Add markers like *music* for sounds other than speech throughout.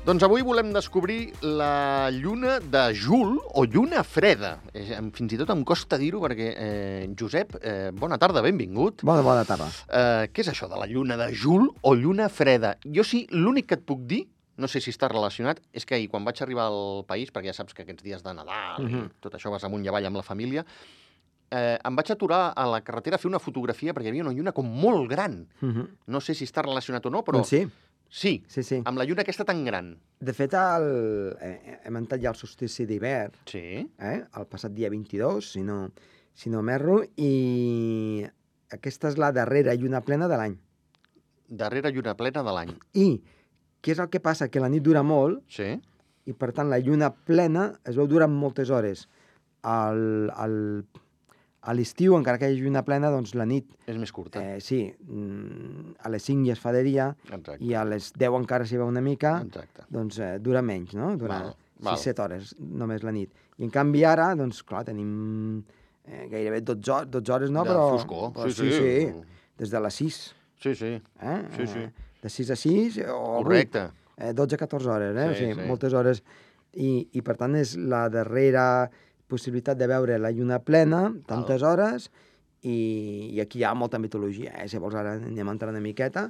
Doncs avui volem descobrir la lluna de Jul, o lluna freda. Eh, Fins i tot em costa dir-ho perquè, eh, Josep, eh, bona tarda, benvingut. Bona, bona tarda. Eh, què és això de la lluna de Jul o lluna freda? Jo sí, l'únic que et puc dir, no sé si està relacionat, és que ahir, quan vaig arribar al país, perquè ja saps que aquests dies de Nadal i Mhm. tot això vas amunt i avall amb la família, eh, em vaig aturar a la carretera a fer una fotografia perquè hi havia una lluna com molt gran. Uh -huh. No sé si està relacionat o no, però Doncs sí, sí, sí, sí. amb la lluna aquesta tan gran. De fet, el, eh, hem entrat ja el solstici d'hivern, Sí. eh? el passat dia 22, si no, si no m'erro, i aquesta és la darrera lluna plena de l'any. Darrere lluna plena de l'any. I què és el que passa? Que la nit dura molt Sí. i, per tant, la lluna plena es veu durant moltes hores. Al, al, a l'estiu, encara que hi hagi lluna plena, doncs la nit, És més curta. eh, sí, mm, a les 5 ja es fa de dia Exacte. i a les 10 encara s'hi veu una mica, Exacte. doncs eh, dura menys, no? Dura Val, val. 6-7 hores només la nit. I en canvi ara, doncs clar, tenim eh, gairebé 12 hores, 12 hores no? De però, foscor. però sí, sí, sí, des de les 6. Sí, sí. Eh? Sí, sí. De 6 a 6 o Correcte. 8, eh, 12-14 hores, eh? Sí, o sigui, sí. moltes hores. I, I per tant és la darrera possibilitat de veure la lluna plena, tantes hores, i, i aquí hi ha molta mitologia, eh? si vols ara anem a entrar una miqueta,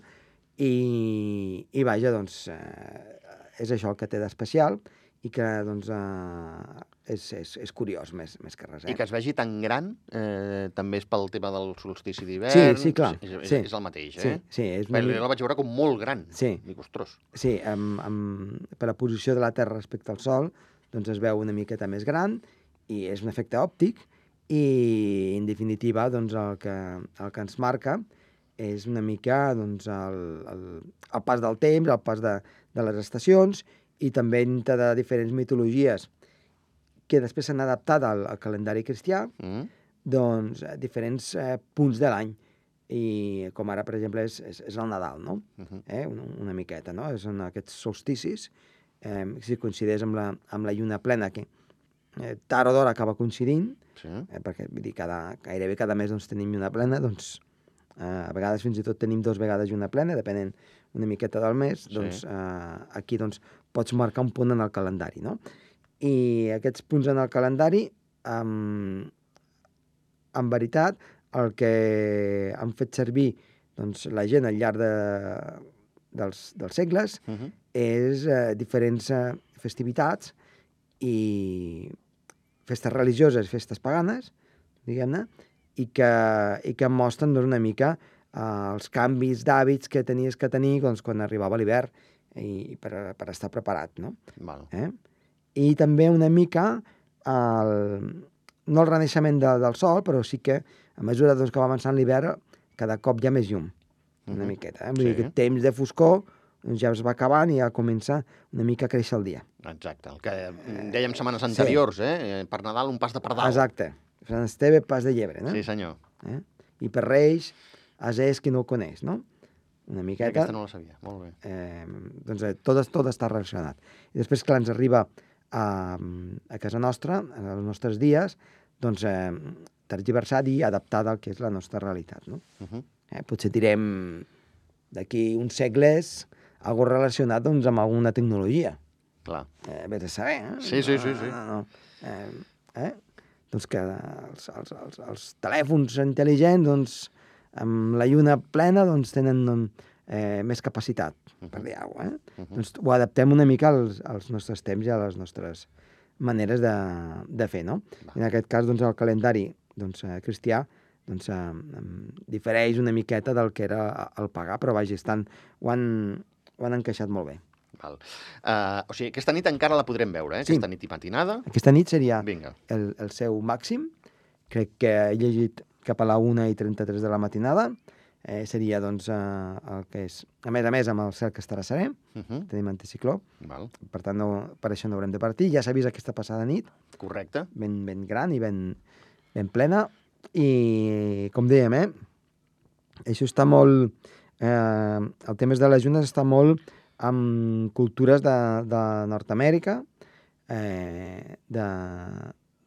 i, i vaja, doncs, eh, és això el que té d'especial, i que, doncs, eh, és, és, és curiós, més, més que res. Eh? I que es vegi tan gran eh, també és pel tema del solstici d'hivern. Sí, sí, clar, És, és, sí. és el mateix, Sí, eh? sí, és una, Bé, mi- jo la vaig veure com molt gran. Sí. Dic, ostres. sí amb, amb, per la posició de la Terra respecte al Sol, doncs es veu una miqueta més gran i és un efecte òptic i, en definitiva, doncs el que, el que ens marca és una mica doncs, el, el, el pas del temps, el pas de, de les estacions i també dintre de diferents mitologies que després s'han adaptat al, al calendari cristià, Mm? doncs, a diferents eh, punts de l'any. I com ara, per exemple, és, és, és el Nadal, no? Uh -huh. eh? una, una miqueta, no? Són aquests solsticis, eh, si coincideix amb la, amb la lluna plena, que eh, tard o d'hora acaba coincidint, Sí. eh, perquè vull dir, cada, gairebé cada mes doncs, tenim lluna plena, doncs eh, a vegades fins i tot tenim dos vegades lluna plena, depenent una miqueta del mes, Sí. doncs eh, aquí doncs, pots marcar un punt en el calendari, no? I aquests punts en el calendari, um, en veritat, el que han fet servir doncs, la gent al llarg de, dels, dels segles Uh -huh. és eh, diferents eh, festivitats i festes religioses, festes paganes, diguem-ne, i que, i que mostren doncs, una mica eh, els canvis d'hàbits que tenies que tenir doncs, quan arribava l'hivern i per, per estar preparat, no? Val. Eh? I també una mica el, no el renaixement de, del sol, però sí que a mesura doncs, que va avançant l'hivern cada cop hi ha més llum, una Mhm. miqueta. Eh? Vull dir Sí. que el temps de foscor ja es va acabant i ja comença una mica a créixer el dia. Exacte. El que dèiem setmanes anteriors, eh? Per Nadal un pas de pardal. Exacte. Sant Esteve, pas de llebre, no? Sí, senyor. Eh? I per Reis, és qui no ho coneix, no? Una I miqueta... aquesta no la sabia. Molt bé. eh, doncs eh, tot, tot està relacionat. I després, clar, ens arriba a, a casa nostra, els nostres dies, doncs eh, tergiversat i adaptat al que és la nostra realitat. No? Uh -huh. Eh, potser direm d'aquí uns segles algo relacionat doncs, amb alguna tecnologia. Clar. Eh, vés a saber, eh? Sí, sí, sí, sí. No, no. Eh, eh? Doncs que els, els, els, els telèfons intel·ligents, doncs, amb la lluna plena, doncs, tenen doncs, eh, més capacitat, per dir alguna cosa. Eh? Uh -huh. Doncs ho adaptem una mica als, als nostres temps i a les nostres maneres de, de fer, no? Va. En aquest cas, doncs, el calendari doncs, eh, cristià doncs, eh, difereix una miqueta del que era el pagar, però vaja, estan, ho, han, ho han encaixat molt bé. Val. Uh, o sigui, aquesta nit encara la podrem veure, eh? Sí. Aquesta nit i matinada. Aquesta nit seria Vinga. el, el seu màxim. Crec que he llegit cap a la 1 i 33 de la matinada. Eh, seria, doncs, eh, el que és... A més a més, amb el cel que estarà serè. Uh -huh. Tenim anticicló. Val. Per tant, no, per això no haurem de partir. Ja s'ha vist aquesta passada nit, Correcte. ben, ben gran i ben, ben plena. I, com dèiem, eh, això està molt... Eh, el tema de les llunes està molt amb cultures de, de Nord-Amèrica, eh, de,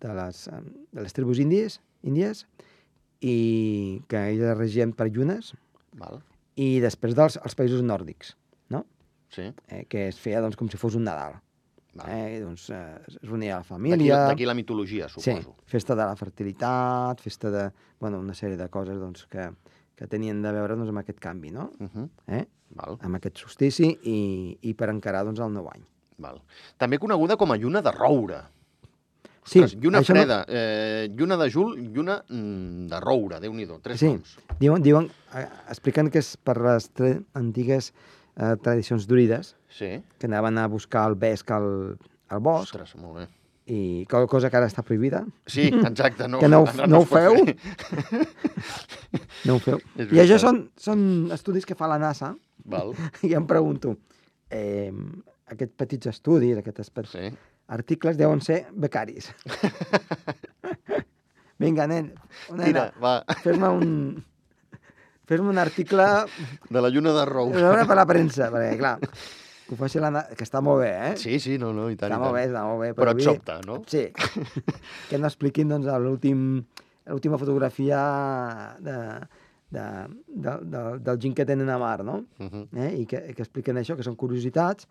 de, les, de les tribus índies, índies, i que elles regien per llunes, Val. i després dels els països nòrdics, no? Sí. eh, que es feia doncs, com si fos un Nadal. Val. Eh? Doncs eh, es reunia la família... d'aquí la mitologia, Sí, suposo. festa de la fertilitat, festa de... Bueno, una sèrie de coses doncs, que, que tenien de veure doncs, amb aquest canvi, no? Uh -huh. Eh? Val, Amb aquest solstici i, i per encarar doncs, el nou any. val. També coneguda com a lluna de roure. Sí, Ostres, lluna això no- freda, eh, lluna de jul, lluna mm, de roure, déu nhi tres Sí. noms. Diuen, diuen eh, expliquen que és per les antigues eh, tradicions druides, Sí. que anaven a buscar el vesc al, al bosc, Ostres, molt bé. I co- cosa que ara està prohibida. Sí, *laughs* exacte. No, Que no ara *laughs* no ho feu? No ho feu. I això són, són estudis que fa la NASA, Val, *laughs* i em pregunto, eh, aquests petits estudis, aquests sí. articles deuen ser becaris. Vinga, nen, nena, fes-me un... Fes-me un article de la lluna de. Una per la premsa, perquè, clar, que ho faci la... que està molt bé, eh? Sí, sí, no, no, i tant, està i molt tant. bé, està molt bé. Però et avui- sobta, no? Sí. *laughs* que no expliquin, doncs, l'últim l'última fotografia de, de, de, de, del gin que tenen a mar, no? Uh -huh. Eh? I que, que expliquen això, que són curiositats,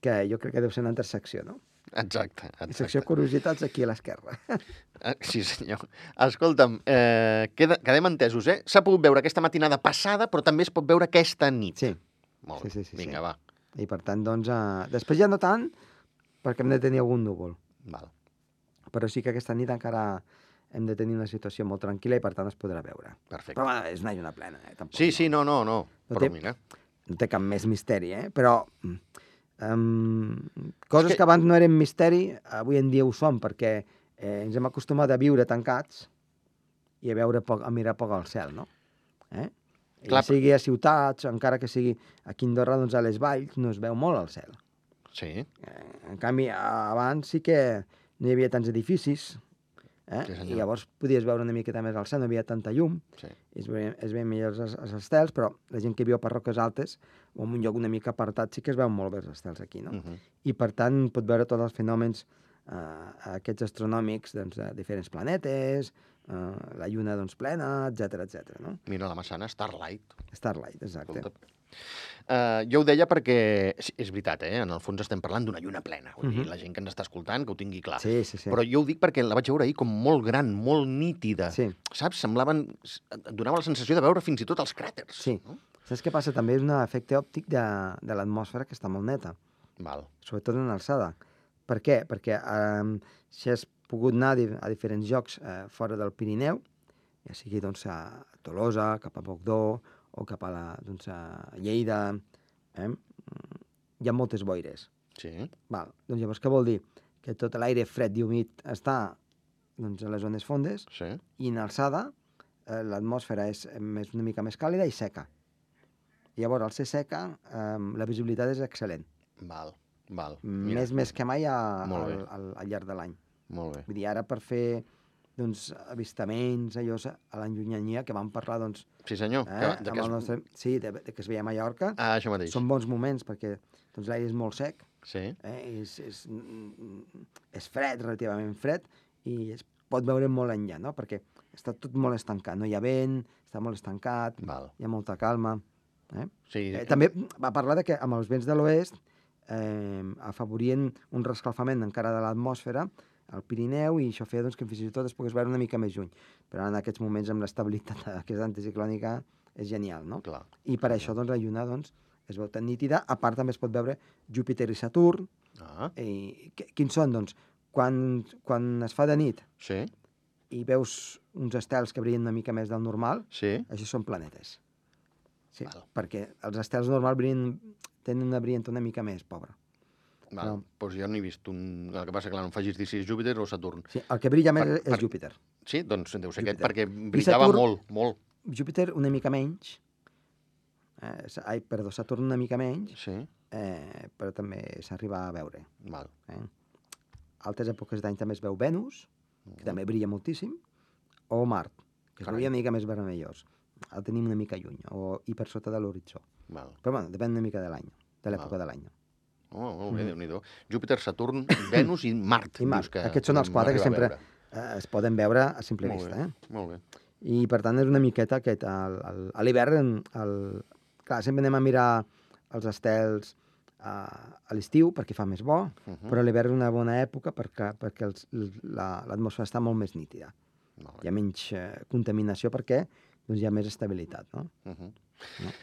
que jo crec que deu ser una intersecció, no? Exacte, La secció exacte. curiositats aquí a l'esquerra. *laughs* Ah, Sí, senyor. Escolta'm, eh, queda, quedem entesos, eh? S'ha pogut veure aquesta matinada passada, però també es pot veure aquesta nit. Sí, Molt sí, bé. sí, sí, Vinga, sí. va. I per tant, doncs, eh, després ja no tant, perquè hem de tenir algun núvol. Val. Però sí que aquesta nit encara hem de tenir una situació molt tranquil·la i per tant es podrà veure. Perfecte. Però bueno, és una lluna plena, eh? Tampoc, Sí, sí, no, no, no. No Però té- mira, no té cap més misteri, eh? Però um, coses que- que... abans no eren misteri, avui en dia ho són, perquè eh, ens hem acostumat a viure tancats i a veure poc, a mirar poc al cel, no? Eh? Clar, sigui a ciutats, encara que sigui aquí a Andorra, doncs a les valls no es veu molt al cel. sí, Eh, en canvi, a- abans sí que no hi havia tants edificis, eh? Sí, senyor. i llavors podies veure una miqueta més al cel, no hi havia tanta llum, sí. i es veien, es veien millors els, els estels, però la gent que viu per roques altes o en un lloc una mica apartat sí que es veuen molt bé els estels aquí, no? Uh -huh. I per tant pot veure tots els fenòmens eh, aquests astronòmics doncs, de diferents planetes, eh, la lluna doncs, plena, etc etc. no? Mira la massana, Starlight. Starlight, exacte. Escolta. Uh, jo ho deia perquè, sí, és veritat, eh? en el fons estem parlant d'una lluna plena. Vull dir, Mhm. la gent que ens està escoltant, que ho tingui clar. Sí, sí, sí. Però jo ho dic perquè la vaig veure ahir com molt gran, molt nítida. Sí. Saps? Semblaven... donava la sensació de veure fins i tot els cràters. Sí. No? Saps què passa? També és un efecte òptic de, de l'atmosfera que està molt neta. Val. sobretot en alçada. Per què? Perquè eh, si has pogut anar a, di a diferents llocs eh, fora del Pirineu, ja sigui doncs, a Tolosa, cap a Bogdó o cap a, la, doncs, a Lleida, eh? mm, hi ha moltes boires. Sí. Val. Doncs llavors què vol dir? Que tot l'aire fred i humit està doncs, a les zones fondes Sí. i en alçada eh, l'atmosfera és més, una mica més càlida i seca. Llavors, al ser seca, eh, la visibilitat és excel·lent. Val. Val. Més, més que mai a, al, al, al llarg de l'any. Molt bé. Vull dir, ara per fer doncs, avistaments, allò a la llunyania, que vam parlar, doncs, Sí, senyor. eh, Que, de que es... nostre... Sí, de, de que es veia a Mallorca, Ah, això mateix. són bons moments perquè doncs, l'aire és molt sec, Sí. eh, és, és, és fred, relativament fred, i es pot veure molt enllà, no? Perquè està tot molt estancat, no hi ha vent, està molt estancat, Val. hi ha molta calma. Eh? Sí. Eh, també va parlar de que amb els vents de l'oest eh, afavorien un rescalfament encara de l'atmosfera al Pirineu i això feia doncs, que fins i tot es pogués veure una mica més lluny. Però en aquests moments amb l'estabilitat *laughs* aquesta anticiclònica és genial, no? Clar. I per això doncs, la lluna doncs, es veu tan nítida. A part també es pot veure Júpiter i Saturn. Ah, I, quins són? Doncs, quan, quan es fa de nit sí. i veus uns estels que brillen una mica més del normal, Sí. això són planetes. Sí, Val. perquè els estels normals brillen, tenen una brillantor una mica més pobra. Val. No. Doncs jo no he vist un... El que passa que clar, no em facis dir si és Júpiter o Saturn. Sí, el que brilla més Per- és per- Júpiter. Sí, doncs deu ser aquest, perquè brillava Saturn? molt, molt. Júpiter una mica menys, eh, ai, perdó, Saturn una mica menys, Sí, eh, però també s'arriba a veure. val. Eh? Altres èpoques d'any també es veu Venus, que també brilla moltíssim, o Mart, que es Carai. veuria una mica més vermellós. El tenim una mica lluny, o i per sota de l'horitzó. Però bueno, depèn una mica de l'any, de l'època de l'any. Oh, molt bé, Mm. Déu-n'hi-do. Júpiter, Saturn, Venus i Mart. I Mart. que Aquests són els quatre que sempre eh, es poden veure a simple Molt vista. bé, Eh? molt bé. I per tant és una miqueta aquest, el, el, a l'hivern, clar, sempre anem a mirar els estels a, a l'estiu perquè fa més bo, Uh -huh. però l'hivern és una bona època perquè, perquè els, la- l'atmosfera està molt més nítida. Molt Hi ha menys eh, contaminació perquè doncs, hi ha més estabilitat. No? Uh -huh. No.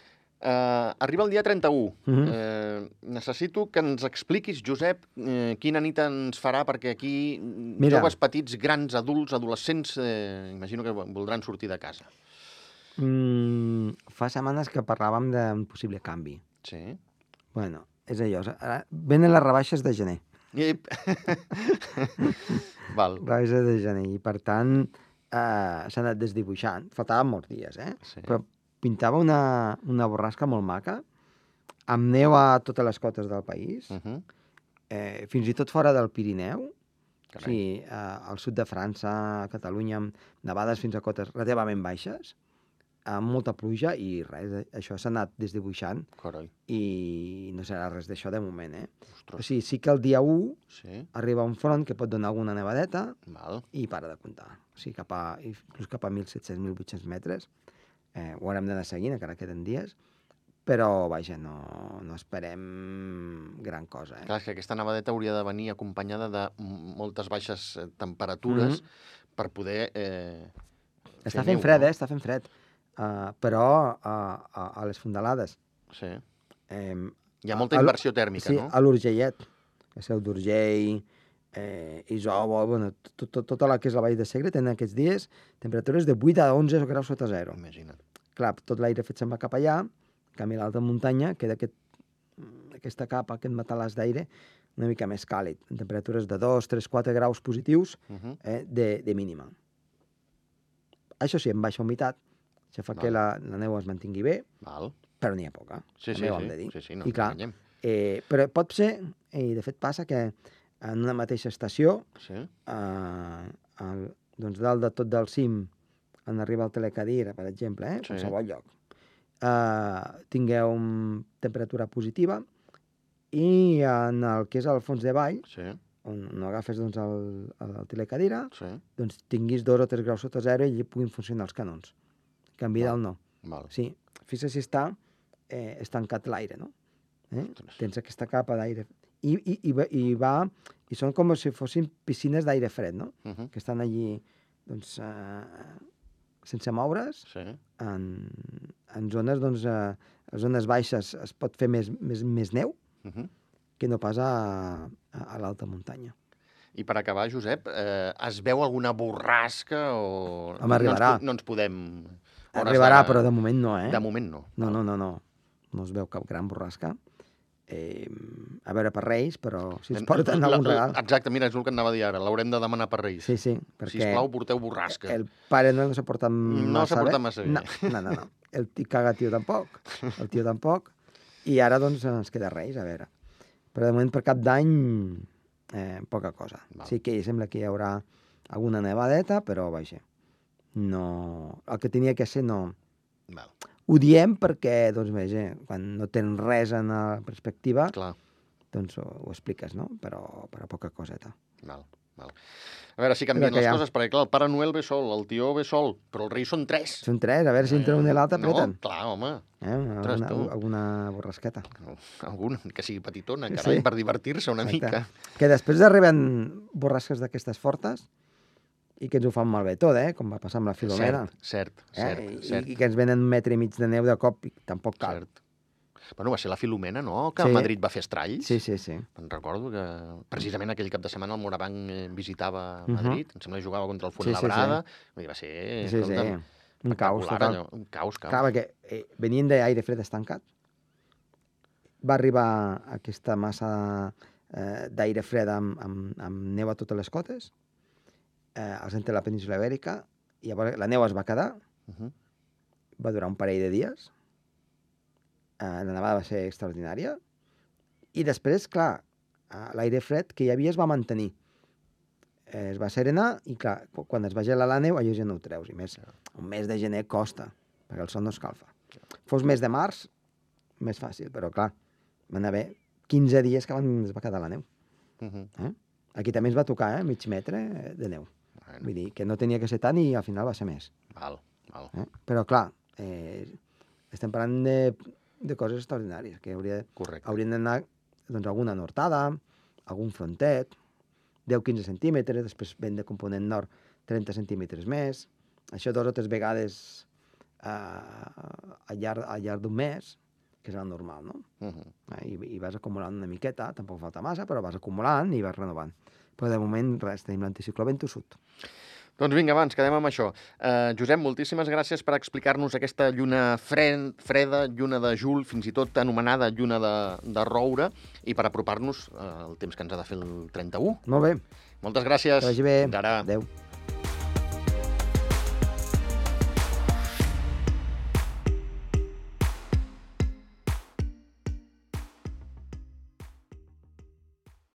Uh, arriba el dia 31. Mhm. eh, necessito que ens expliquis, Josep, eh, quina nit ens farà, perquè aquí mm, Mira. joves petits, grans, adults, adolescents, eh, imagino que voldran sortir de casa. Mm, fa setmanes que parlàvem d'un possible canvi. Sí. bueno, és allò. Ara venen les rebaixes de gener. I... *laughs* Val. Rebaixes de gener. I, per tant, eh, s'ha anat desdibuixant. Faltaven molts dies, eh? Sí. Però pintava una, una borrasca molt maca, amb neu a totes les cotes del país, Uh -huh. eh, fins i tot fora del Pirineu, Carai. sí, eh, al sud de França, a Catalunya, amb nevades fins a cotes relativament baixes, amb molta pluja i res, eh, això s'ha anat desdibuixant Carai. i no serà res d'això de moment, eh? O sigui, sí que el dia 1 Sí. arriba un front que pot donar alguna nevadeta Val. i para de comptar. O sigui, cap a, inclús cap a 1.700-1.800 metres. Eh, ho haurem d'anar seguint, encara queden dies. Però, vaja, no, no esperem gran cosa. Eh? Clar, que aquesta nevadeta hauria de venir acompanyada de moltes baixes eh, temperatures Mhm. per poder... Eh, Està fent neu, fred, no? eh? Està fent fred. Uh, però uh, a, a les fondalades, Sí. eh, Hi ha molta A- a inversió tèrmica, sí, no? a l'Urgellet, a Seu d'Urgell, eh, Isòvol, bueno, tot, tot, tota la que és la Vall de Segre, tenen aquests dies temperatures de 8 a 11 graus sota zero. Imagina't. clar, tot l'aire fet se'n va cap allà, en canvi a l'alta muntanya queda aquest, aquesta capa, aquest matalàs d'aire una mica més càlid, en temperatures de 2, 3, 4 graus positius Uh -huh. eh, de, de mínima. Això sí, amb baixa humitat, això fa Val. que la, la neu es mantingui bé, Val. però n'hi ha poca, Sí, sí, sí. de dir. sí, sí no, I clar, enganyem. Eh, però pot ser, i de fet passa, que en una mateixa estació, Sí. eh, el, doncs dalt de tot del cim, en arriba el telecadira, per exemple, eh, Sí. qualsevol lloc, eh, tingueu un temperatura positiva i en el que és el fons de vall, Sí, on no agafes doncs, el, el telecadira, sí. doncs tinguis dos o tres graus sota zero i allí puguin funcionar els canons. En canvi Val. dalt no. Val. Sí, fixa si està eh, estancat l'aire, no? Eh? Ostres. Tens aquesta capa d'aire. I, i, i, i va... I són com si fossin piscines d'aire fred, no? Uh -huh. Que estan allí, doncs, eh, sense moure's, Sí. en, en zones, doncs, eh, a zones baixes es pot fer més, més, més neu Uh -huh. que no pas a, a, a l'alta muntanya. I per acabar, Josep, eh, es veu alguna borrasca o... Home, arribarà. No ens, no ens podem... Arribarà, d'ara- però de moment no, eh? De moment no. No, no, no, no. No es veu cap gran borrasca. Eh, a veure per Reis, però si ens porten la- algun regal... Exacte, mira, és el que anava a dir ara. L'haurem de demanar per Reis. Sí, sí, perquè Sisplau, porteu borrasca. el pare no s'ha portat massa s'ha portat massa bé. No, no, no, no. El tio caga tio tampoc. El tio tampoc. I ara, doncs, ens queda Reis, a veure. Però de moment, per cap d'any, eh, poca cosa. Val. Sí que sembla que hi haurà alguna nevadeta, però, vaja, no... El que tenia que ser no... Val, Ho diem perquè, doncs, vaja, quan no tens res en la perspectiva, clar. doncs ho, ho expliques, no? Però, però poca coseta. Val, val. A veure si canvien les ha. coses, perquè clar, el Pare Noel ve sol, el tió ve sol, però els reis són tres. Són tres, a veure si entre un i l'altre apreten. No, clar, home. Eh? Alguna, tu. alguna borrasqueta. Alguna, que sigui petitona, Sí. carai, per divertir-se una Exacte. mica. Que després arriben borrasques d'aquestes fortes i que ens ho fan malbé tot, eh? com va passar amb la Filomena. Cert, cert, eh? cert, I, cert, I que ens venen un metre i mig de neu de cop i tampoc cal. cert. Bueno, va ser la Filomena, no?, que Sí. a Madrid va fer estralls. Sí, sí, sí. Me'n recordo que precisament aquell cap de setmana el Morabanc eh, visitava Mhm. Madrid, em sembla que jugava contra el Sí, sí, sí. Fuenlabrada, dir, va ser... sí, sí. Un caos total. allò, un caos, caos. Clar, perquè eh, venien d'aire fred estancat. Va arribar aquesta massa eh, d'aire fred amb, amb, amb neu a totes les cotes, eh, al centre de la península ibèrica, i llavors la neu es va quedar, Uh -huh. va durar un parell de dies, eh, la nevada va ser extraordinària, i després, clar, eh, l'aire fred que hi havia es va mantenir. Eh, es va serenar i, clar, qu- quan es va gelar la neu, allò ja no ho treus. I més, un mes de gener costa, perquè el sol no escalfa. Fos mes de març, més fàcil, però clar, van haver 15 dies que van, es va quedar la neu. Uh -huh. Aquí també ens va tocar, eh, mig metre de neu. Bueno, Vull dir que no tenia que ser tant i al final va ser més. val, val. Eh? Però, clar, eh, estem parlant de, de coses extraordinàries, que hauria, Correcte. haurien d'anar doncs, alguna nortada, algun frontet, 10-15 centímetres, després vent de component nord 30 centímetres més, això dos o tres vegades eh, al llarg, al llarg d'un mes, que és el normal, no? Uh -huh. Eh, I, I vas acumulant una miqueta, tampoc falta massa, però vas acumulant i vas renovant. Però de moment, res, tenim l'anticicló tossut. Doncs vinga, ens quedem amb això. Uh, Josep, moltíssimes gràcies per explicar-nos aquesta lluna fred, freda, lluna de jul, fins i tot anomenada lluna de, de roure, i per apropar-nos uh, el temps que ens ha de fer el 31. Molt bé, Moltes gràcies. que vagi bé. Fins ara. Adéu.